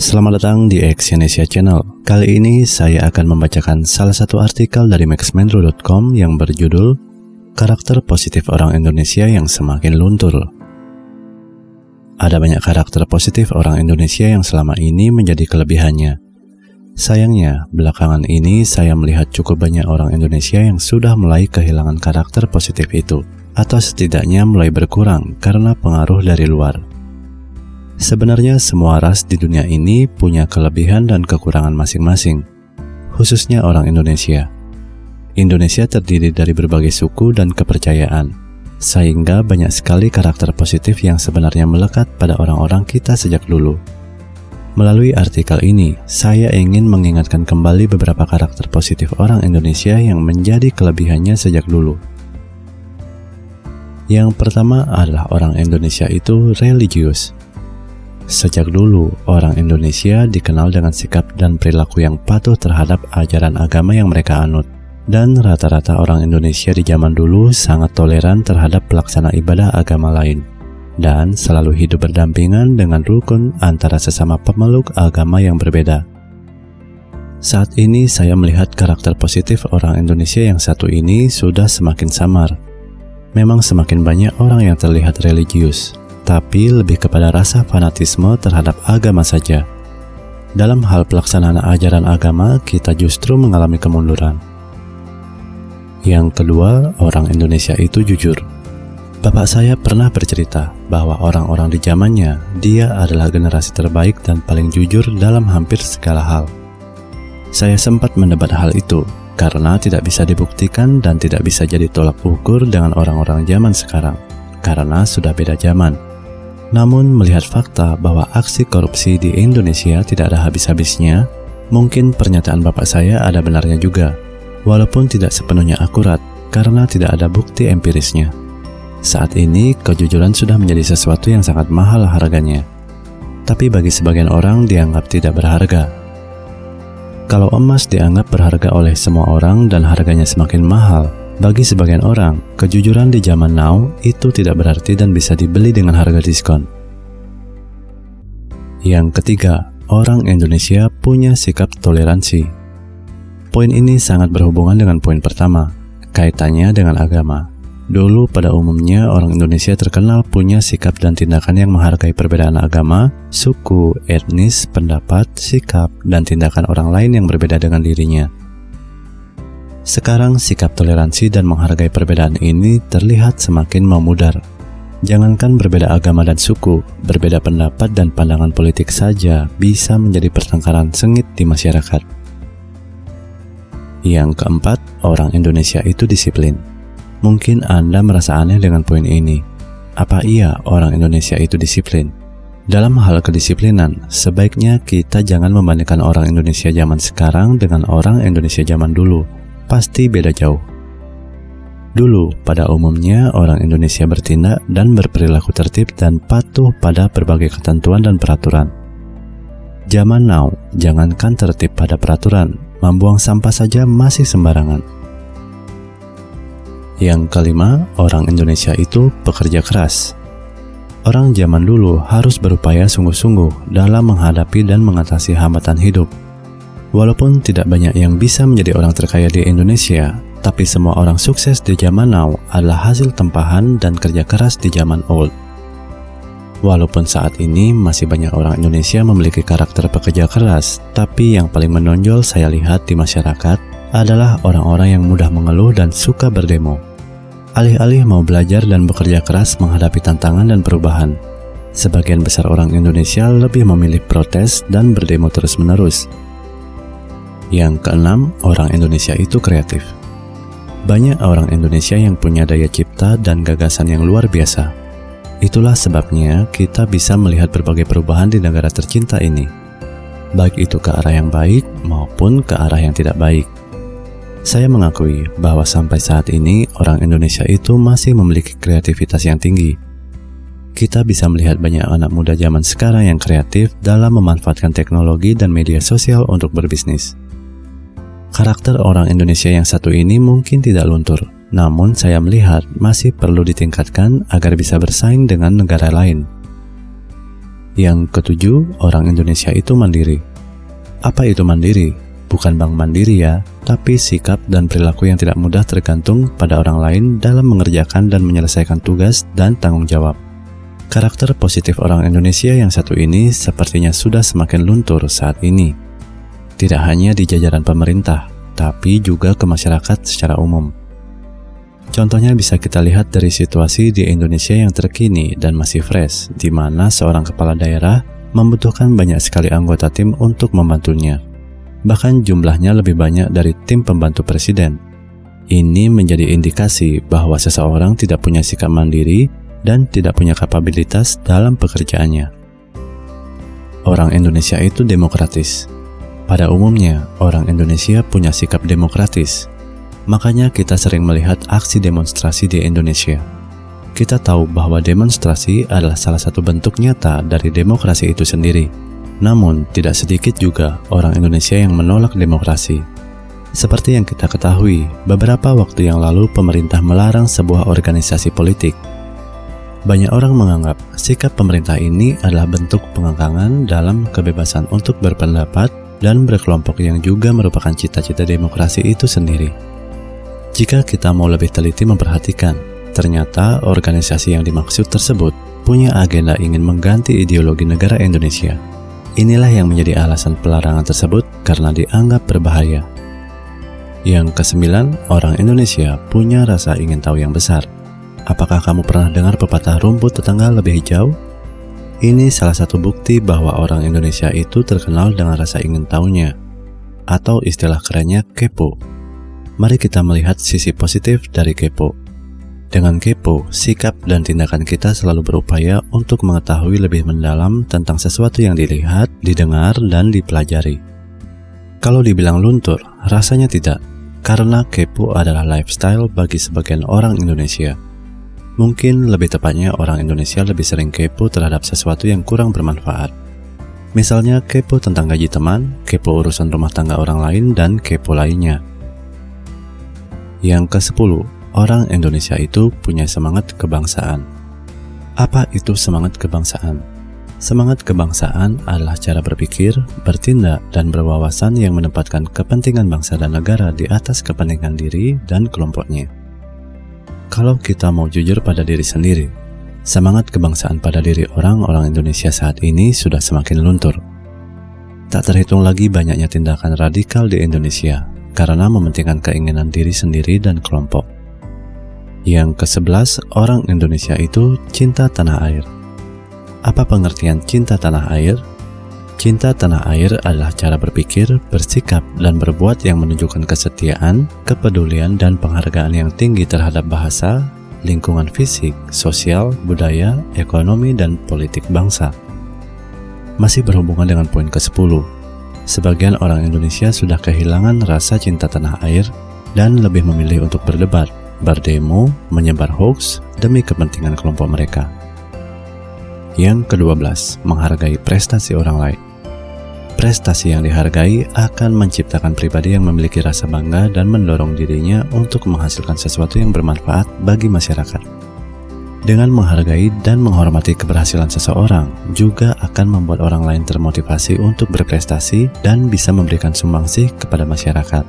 Selamat datang di Exyonesia Channel. Kali ini saya akan membacakan salah satu artikel dari maxmendro.com yang berjudul Karakter Positif Orang Indonesia yang Semakin Luntur. Ada banyak karakter positif orang Indonesia yang selama ini menjadi kelebihannya. Sayangnya, belakangan ini saya melihat cukup banyak orang Indonesia yang sudah mulai kehilangan karakter positif itu, atau setidaknya mulai berkurang karena pengaruh dari luar. Sebenarnya semua ras di dunia ini punya kelebihan dan kekurangan masing-masing, khususnya orang Indonesia. Indonesia terdiri dari berbagai suku dan kepercayaan, sehingga banyak sekali karakter positif yang sebenarnya melekat pada orang-orang kita sejak dulu. Melalui artikel ini, saya ingin mengingatkan kembali beberapa karakter positif orang Indonesia yang menjadi kelebihannya sejak dulu. Yang pertama adalah orang Indonesia itu religius. Sejak dulu, orang Indonesia dikenal dengan sikap dan perilaku yang patuh terhadap ajaran agama yang mereka anut. Dan rata-rata orang Indonesia di zaman dulu sangat toleran terhadap pelaksana ibadah agama lain. Dan selalu hidup berdampingan dengan rukun antara sesama pemeluk agama yang berbeda. Saat ini saya melihat karakter positif orang Indonesia yang satu ini sudah semakin samar. Memang semakin banyak orang yang terlihat religius, tapi lebih kepada rasa fanatisme terhadap agama saja. Dalam hal pelaksanaan ajaran agama, kita justru mengalami kemunduran. Yang kedua, orang Indonesia itu jujur. Bapak saya pernah bercerita bahwa orang-orang di zamannya, dia adalah generasi terbaik dan paling jujur dalam hampir segala hal. Saya sempat mendebat hal itu karena tidak bisa dibuktikan dan tidak bisa jadi tolak ukur dengan orang-orang zaman sekarang, karena sudah beda zaman. Namun melihat fakta bahwa aksi korupsi di Indonesia tidak ada habis-habisnya, mungkin pernyataan bapak saya ada benarnya juga, walaupun tidak sepenuhnya akurat karena tidak ada bukti empirisnya. Saat ini, kejujuran sudah menjadi sesuatu yang sangat mahal harganya. Tapi bagi sebagian orang dianggap tidak berharga. Kalau emas dianggap berharga oleh semua orang dan harganya semakin mahal, bagi sebagian orang, kejujuran di zaman now itu tidak berarti dan bisa dibeli dengan harga diskon. Yang ketiga, orang Indonesia punya sikap toleransi. Poin ini sangat berhubungan dengan poin pertama, kaitannya dengan agama. Dulu pada umumnya orang Indonesia terkenal punya sikap dan tindakan yang menghargai perbedaan agama, suku, etnis, pendapat, sikap, dan tindakan orang lain yang berbeda dengan dirinya. Sekarang sikap toleransi dan menghargai perbedaan ini terlihat semakin memudar. Jangankan berbeda agama dan suku, berbeda pendapat dan pandangan politik saja bisa menjadi pertengkaran sengit di masyarakat. Yang keempat, orang Indonesia itu disiplin. Mungkin Anda merasa aneh dengan poin ini. Apa iya orang Indonesia itu disiplin? Dalam hal kedisiplinan, sebaiknya kita jangan membandingkan orang Indonesia zaman sekarang dengan orang Indonesia zaman dulu pasti beda jauh. Dulu, pada umumnya orang Indonesia bertindak dan berperilaku tertib dan patuh pada berbagai ketentuan dan peraturan. Zaman now, jangankan tertib pada peraturan, membuang sampah saja masih sembarangan. Yang kelima, orang Indonesia itu pekerja keras. Orang zaman dulu harus berupaya sungguh-sungguh dalam menghadapi dan mengatasi hambatan hidup Walaupun tidak banyak yang bisa menjadi orang terkaya di Indonesia, tapi semua orang sukses di zaman now adalah hasil tempahan dan kerja keras di zaman old. Walaupun saat ini masih banyak orang Indonesia memiliki karakter pekerja keras, tapi yang paling menonjol saya lihat di masyarakat adalah orang-orang yang mudah mengeluh dan suka berdemo. Alih-alih mau belajar dan bekerja keras menghadapi tantangan dan perubahan, sebagian besar orang Indonesia lebih memilih protes dan berdemo terus-menerus yang keenam, orang Indonesia itu kreatif. Banyak orang Indonesia yang punya daya cipta dan gagasan yang luar biasa. Itulah sebabnya kita bisa melihat berbagai perubahan di negara tercinta ini, baik itu ke arah yang baik maupun ke arah yang tidak baik. Saya mengakui bahwa sampai saat ini orang Indonesia itu masih memiliki kreativitas yang tinggi. Kita bisa melihat banyak anak muda zaman sekarang yang kreatif dalam memanfaatkan teknologi dan media sosial untuk berbisnis. Karakter orang Indonesia yang satu ini mungkin tidak luntur, namun saya melihat masih perlu ditingkatkan agar bisa bersaing dengan negara lain. Yang ketujuh, orang Indonesia itu mandiri. Apa itu mandiri? Bukan bank mandiri ya, tapi sikap dan perilaku yang tidak mudah tergantung pada orang lain dalam mengerjakan dan menyelesaikan tugas dan tanggung jawab. Karakter positif orang Indonesia yang satu ini sepertinya sudah semakin luntur saat ini. Tidak hanya di jajaran pemerintah, tapi juga ke masyarakat secara umum. Contohnya bisa kita lihat dari situasi di Indonesia yang terkini dan masih fresh, di mana seorang kepala daerah membutuhkan banyak sekali anggota tim untuk membantunya. Bahkan jumlahnya lebih banyak dari tim pembantu presiden. Ini menjadi indikasi bahwa seseorang tidak punya sikap mandiri dan tidak punya kapabilitas dalam pekerjaannya. Orang Indonesia itu demokratis. Pada umumnya, orang Indonesia punya sikap demokratis, Makanya kita sering melihat aksi demonstrasi di Indonesia. Kita tahu bahwa demonstrasi adalah salah satu bentuk nyata dari demokrasi itu sendiri. Namun, tidak sedikit juga orang Indonesia yang menolak demokrasi. Seperti yang kita ketahui, beberapa waktu yang lalu pemerintah melarang sebuah organisasi politik. Banyak orang menganggap sikap pemerintah ini adalah bentuk pengangkangan dalam kebebasan untuk berpendapat dan berkelompok yang juga merupakan cita-cita demokrasi itu sendiri. Jika kita mau lebih teliti memperhatikan, ternyata organisasi yang dimaksud tersebut punya agenda ingin mengganti ideologi negara Indonesia. Inilah yang menjadi alasan pelarangan tersebut karena dianggap berbahaya. Yang kesembilan, orang Indonesia punya rasa ingin tahu yang besar. Apakah kamu pernah dengar pepatah rumput tetangga lebih hijau? Ini salah satu bukti bahwa orang Indonesia itu terkenal dengan rasa ingin tahunya, atau istilah kerennya kepo mari kita melihat sisi positif dari kepo. Dengan kepo, sikap dan tindakan kita selalu berupaya untuk mengetahui lebih mendalam tentang sesuatu yang dilihat, didengar, dan dipelajari. Kalau dibilang luntur, rasanya tidak, karena kepo adalah lifestyle bagi sebagian orang Indonesia. Mungkin lebih tepatnya orang Indonesia lebih sering kepo terhadap sesuatu yang kurang bermanfaat. Misalnya kepo tentang gaji teman, kepo urusan rumah tangga orang lain, dan kepo lainnya. Yang ke-10, orang Indonesia itu punya semangat kebangsaan. Apa itu semangat kebangsaan? Semangat kebangsaan adalah cara berpikir, bertindak, dan berwawasan yang menempatkan kepentingan bangsa dan negara di atas kepentingan diri dan kelompoknya. Kalau kita mau jujur pada diri sendiri, semangat kebangsaan pada diri orang-orang Indonesia saat ini sudah semakin luntur. Tak terhitung lagi banyaknya tindakan radikal di Indonesia karena mementingkan keinginan diri sendiri dan kelompok. Yang ke-11, orang Indonesia itu cinta tanah air. Apa pengertian cinta tanah air? Cinta tanah air adalah cara berpikir, bersikap, dan berbuat yang menunjukkan kesetiaan, kepedulian, dan penghargaan yang tinggi terhadap bahasa, lingkungan fisik, sosial, budaya, ekonomi, dan politik bangsa. Masih berhubungan dengan poin ke-10, sebagian orang Indonesia sudah kehilangan rasa cinta tanah air dan lebih memilih untuk berdebat, berdemo, menyebar hoax demi kepentingan kelompok mereka. Yang ke-12, menghargai prestasi orang lain. Prestasi yang dihargai akan menciptakan pribadi yang memiliki rasa bangga dan mendorong dirinya untuk menghasilkan sesuatu yang bermanfaat bagi masyarakat. Dengan menghargai dan menghormati keberhasilan seseorang, juga akan membuat orang lain termotivasi untuk berprestasi dan bisa memberikan sumbangsih kepada masyarakat.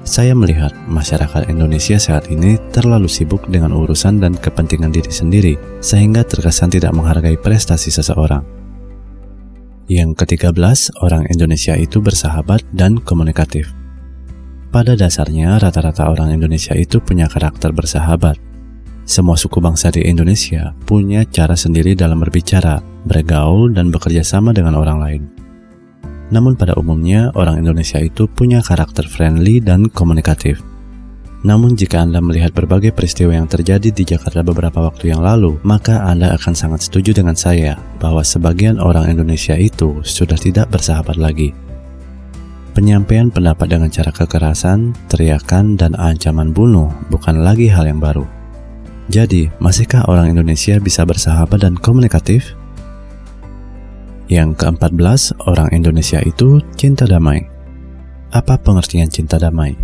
Saya melihat masyarakat Indonesia saat ini terlalu sibuk dengan urusan dan kepentingan diri sendiri, sehingga terkesan tidak menghargai prestasi seseorang. Yang ke-13, orang Indonesia itu bersahabat dan komunikatif. Pada dasarnya, rata-rata orang Indonesia itu punya karakter bersahabat, semua suku bangsa di Indonesia punya cara sendiri dalam berbicara, bergaul, dan bekerja sama dengan orang lain. Namun pada umumnya orang Indonesia itu punya karakter friendly dan komunikatif. Namun jika Anda melihat berbagai peristiwa yang terjadi di Jakarta beberapa waktu yang lalu, maka Anda akan sangat setuju dengan saya bahwa sebagian orang Indonesia itu sudah tidak bersahabat lagi. Penyampaian pendapat dengan cara kekerasan, teriakan, dan ancaman bunuh bukan lagi hal yang baru. Jadi, masihkah orang Indonesia bisa bersahabat dan komunikatif? Yang keempat orang Indonesia itu cinta damai. Apa pengertian cinta damai?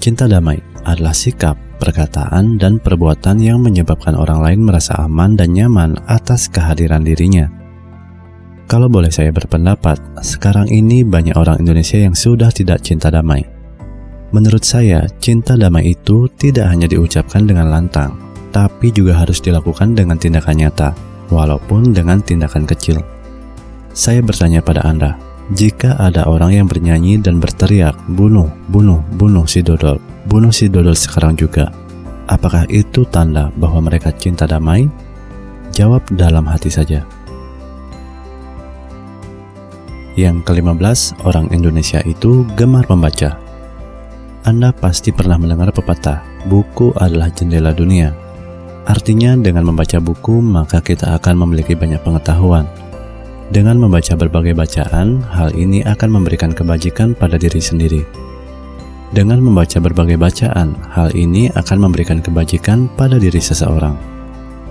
Cinta damai adalah sikap, perkataan, dan perbuatan yang menyebabkan orang lain merasa aman dan nyaman atas kehadiran dirinya. Kalau boleh saya berpendapat, sekarang ini banyak orang Indonesia yang sudah tidak cinta damai. Menurut saya, cinta damai itu tidak hanya diucapkan dengan lantang, tapi juga harus dilakukan dengan tindakan nyata, walaupun dengan tindakan kecil. Saya bertanya pada Anda, jika ada orang yang bernyanyi dan berteriak, bunuh, bunuh, bunuh si Dodol, bunuh si Dodol sekarang juga, apakah itu tanda bahwa mereka cinta damai? Jawab dalam hati saja. Yang kelima belas, orang Indonesia itu gemar membaca. Anda pasti pernah mendengar pepatah, buku adalah jendela dunia. Artinya dengan membaca buku maka kita akan memiliki banyak pengetahuan. Dengan membaca berbagai bacaan, hal ini akan memberikan kebajikan pada diri sendiri. Dengan membaca berbagai bacaan, hal ini akan memberikan kebajikan pada diri seseorang.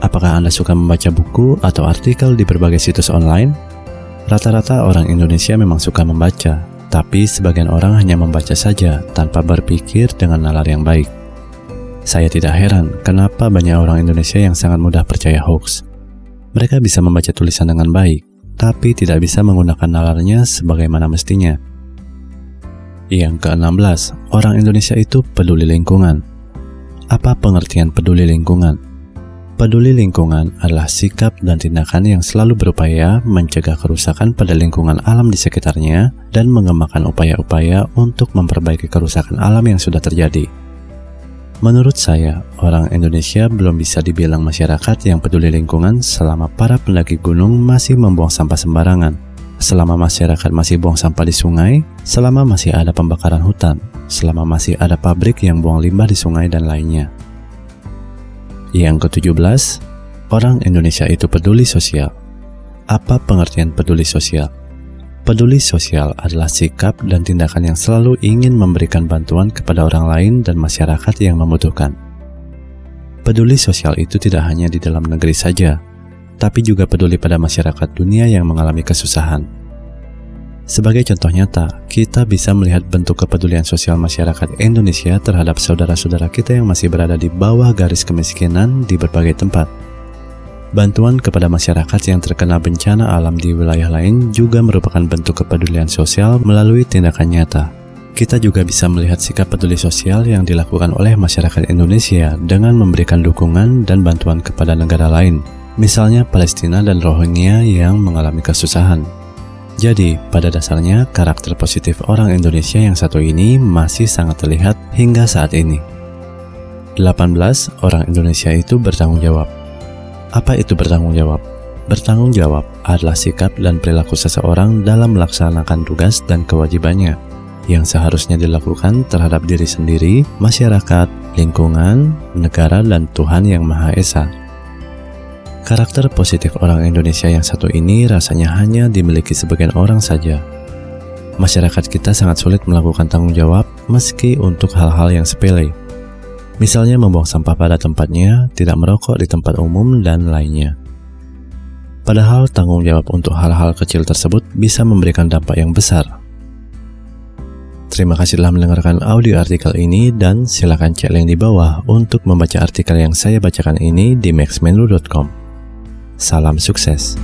Apakah Anda suka membaca buku atau artikel di berbagai situs online? Rata-rata orang Indonesia memang suka membaca, tapi sebagian orang hanya membaca saja tanpa berpikir dengan nalar yang baik. Saya tidak heran kenapa banyak orang Indonesia yang sangat mudah percaya hoax. Mereka bisa membaca tulisan dengan baik, tapi tidak bisa menggunakan nalarnya sebagaimana mestinya. Yang ke-16, orang Indonesia itu peduli lingkungan. Apa pengertian peduli lingkungan? Peduli lingkungan adalah sikap dan tindakan yang selalu berupaya mencegah kerusakan pada lingkungan alam di sekitarnya dan mengembangkan upaya-upaya untuk memperbaiki kerusakan alam yang sudah terjadi. Menurut saya, orang Indonesia belum bisa dibilang masyarakat yang peduli lingkungan selama para pendaki gunung masih membuang sampah sembarangan, selama masyarakat masih buang sampah di sungai, selama masih ada pembakaran hutan, selama masih ada pabrik yang buang limbah di sungai dan lainnya. Yang ke-17, orang Indonesia itu peduli sosial. Apa pengertian peduli sosial? Peduli sosial adalah sikap dan tindakan yang selalu ingin memberikan bantuan kepada orang lain dan masyarakat yang membutuhkan. Peduli sosial itu tidak hanya di dalam negeri saja, tapi juga peduli pada masyarakat dunia yang mengalami kesusahan. Sebagai contoh nyata, kita bisa melihat bentuk kepedulian sosial masyarakat Indonesia terhadap saudara-saudara kita yang masih berada di bawah garis kemiskinan di berbagai tempat. Bantuan kepada masyarakat yang terkena bencana alam di wilayah lain juga merupakan bentuk kepedulian sosial melalui tindakan nyata. Kita juga bisa melihat sikap peduli sosial yang dilakukan oleh masyarakat Indonesia dengan memberikan dukungan dan bantuan kepada negara lain, misalnya Palestina dan Rohingya yang mengalami kesusahan. Jadi, pada dasarnya karakter positif orang Indonesia yang satu ini masih sangat terlihat hingga saat ini. 18. Orang Indonesia itu bertanggung jawab. Apa itu bertanggung jawab? Bertanggung jawab adalah sikap dan perilaku seseorang dalam melaksanakan tugas dan kewajibannya yang seharusnya dilakukan terhadap diri sendiri, masyarakat, lingkungan, negara, dan Tuhan Yang Maha Esa. Karakter positif orang Indonesia yang satu ini rasanya hanya dimiliki sebagian orang saja. Masyarakat kita sangat sulit melakukan tanggung jawab meski untuk hal-hal yang sepele. Misalnya membuang sampah pada tempatnya, tidak merokok di tempat umum, dan lainnya. Padahal tanggung jawab untuk hal-hal kecil tersebut bisa memberikan dampak yang besar. Terima kasih telah mendengarkan audio artikel ini dan silakan cek link di bawah untuk membaca artikel yang saya bacakan ini di maxmenlu.com. Salam sukses.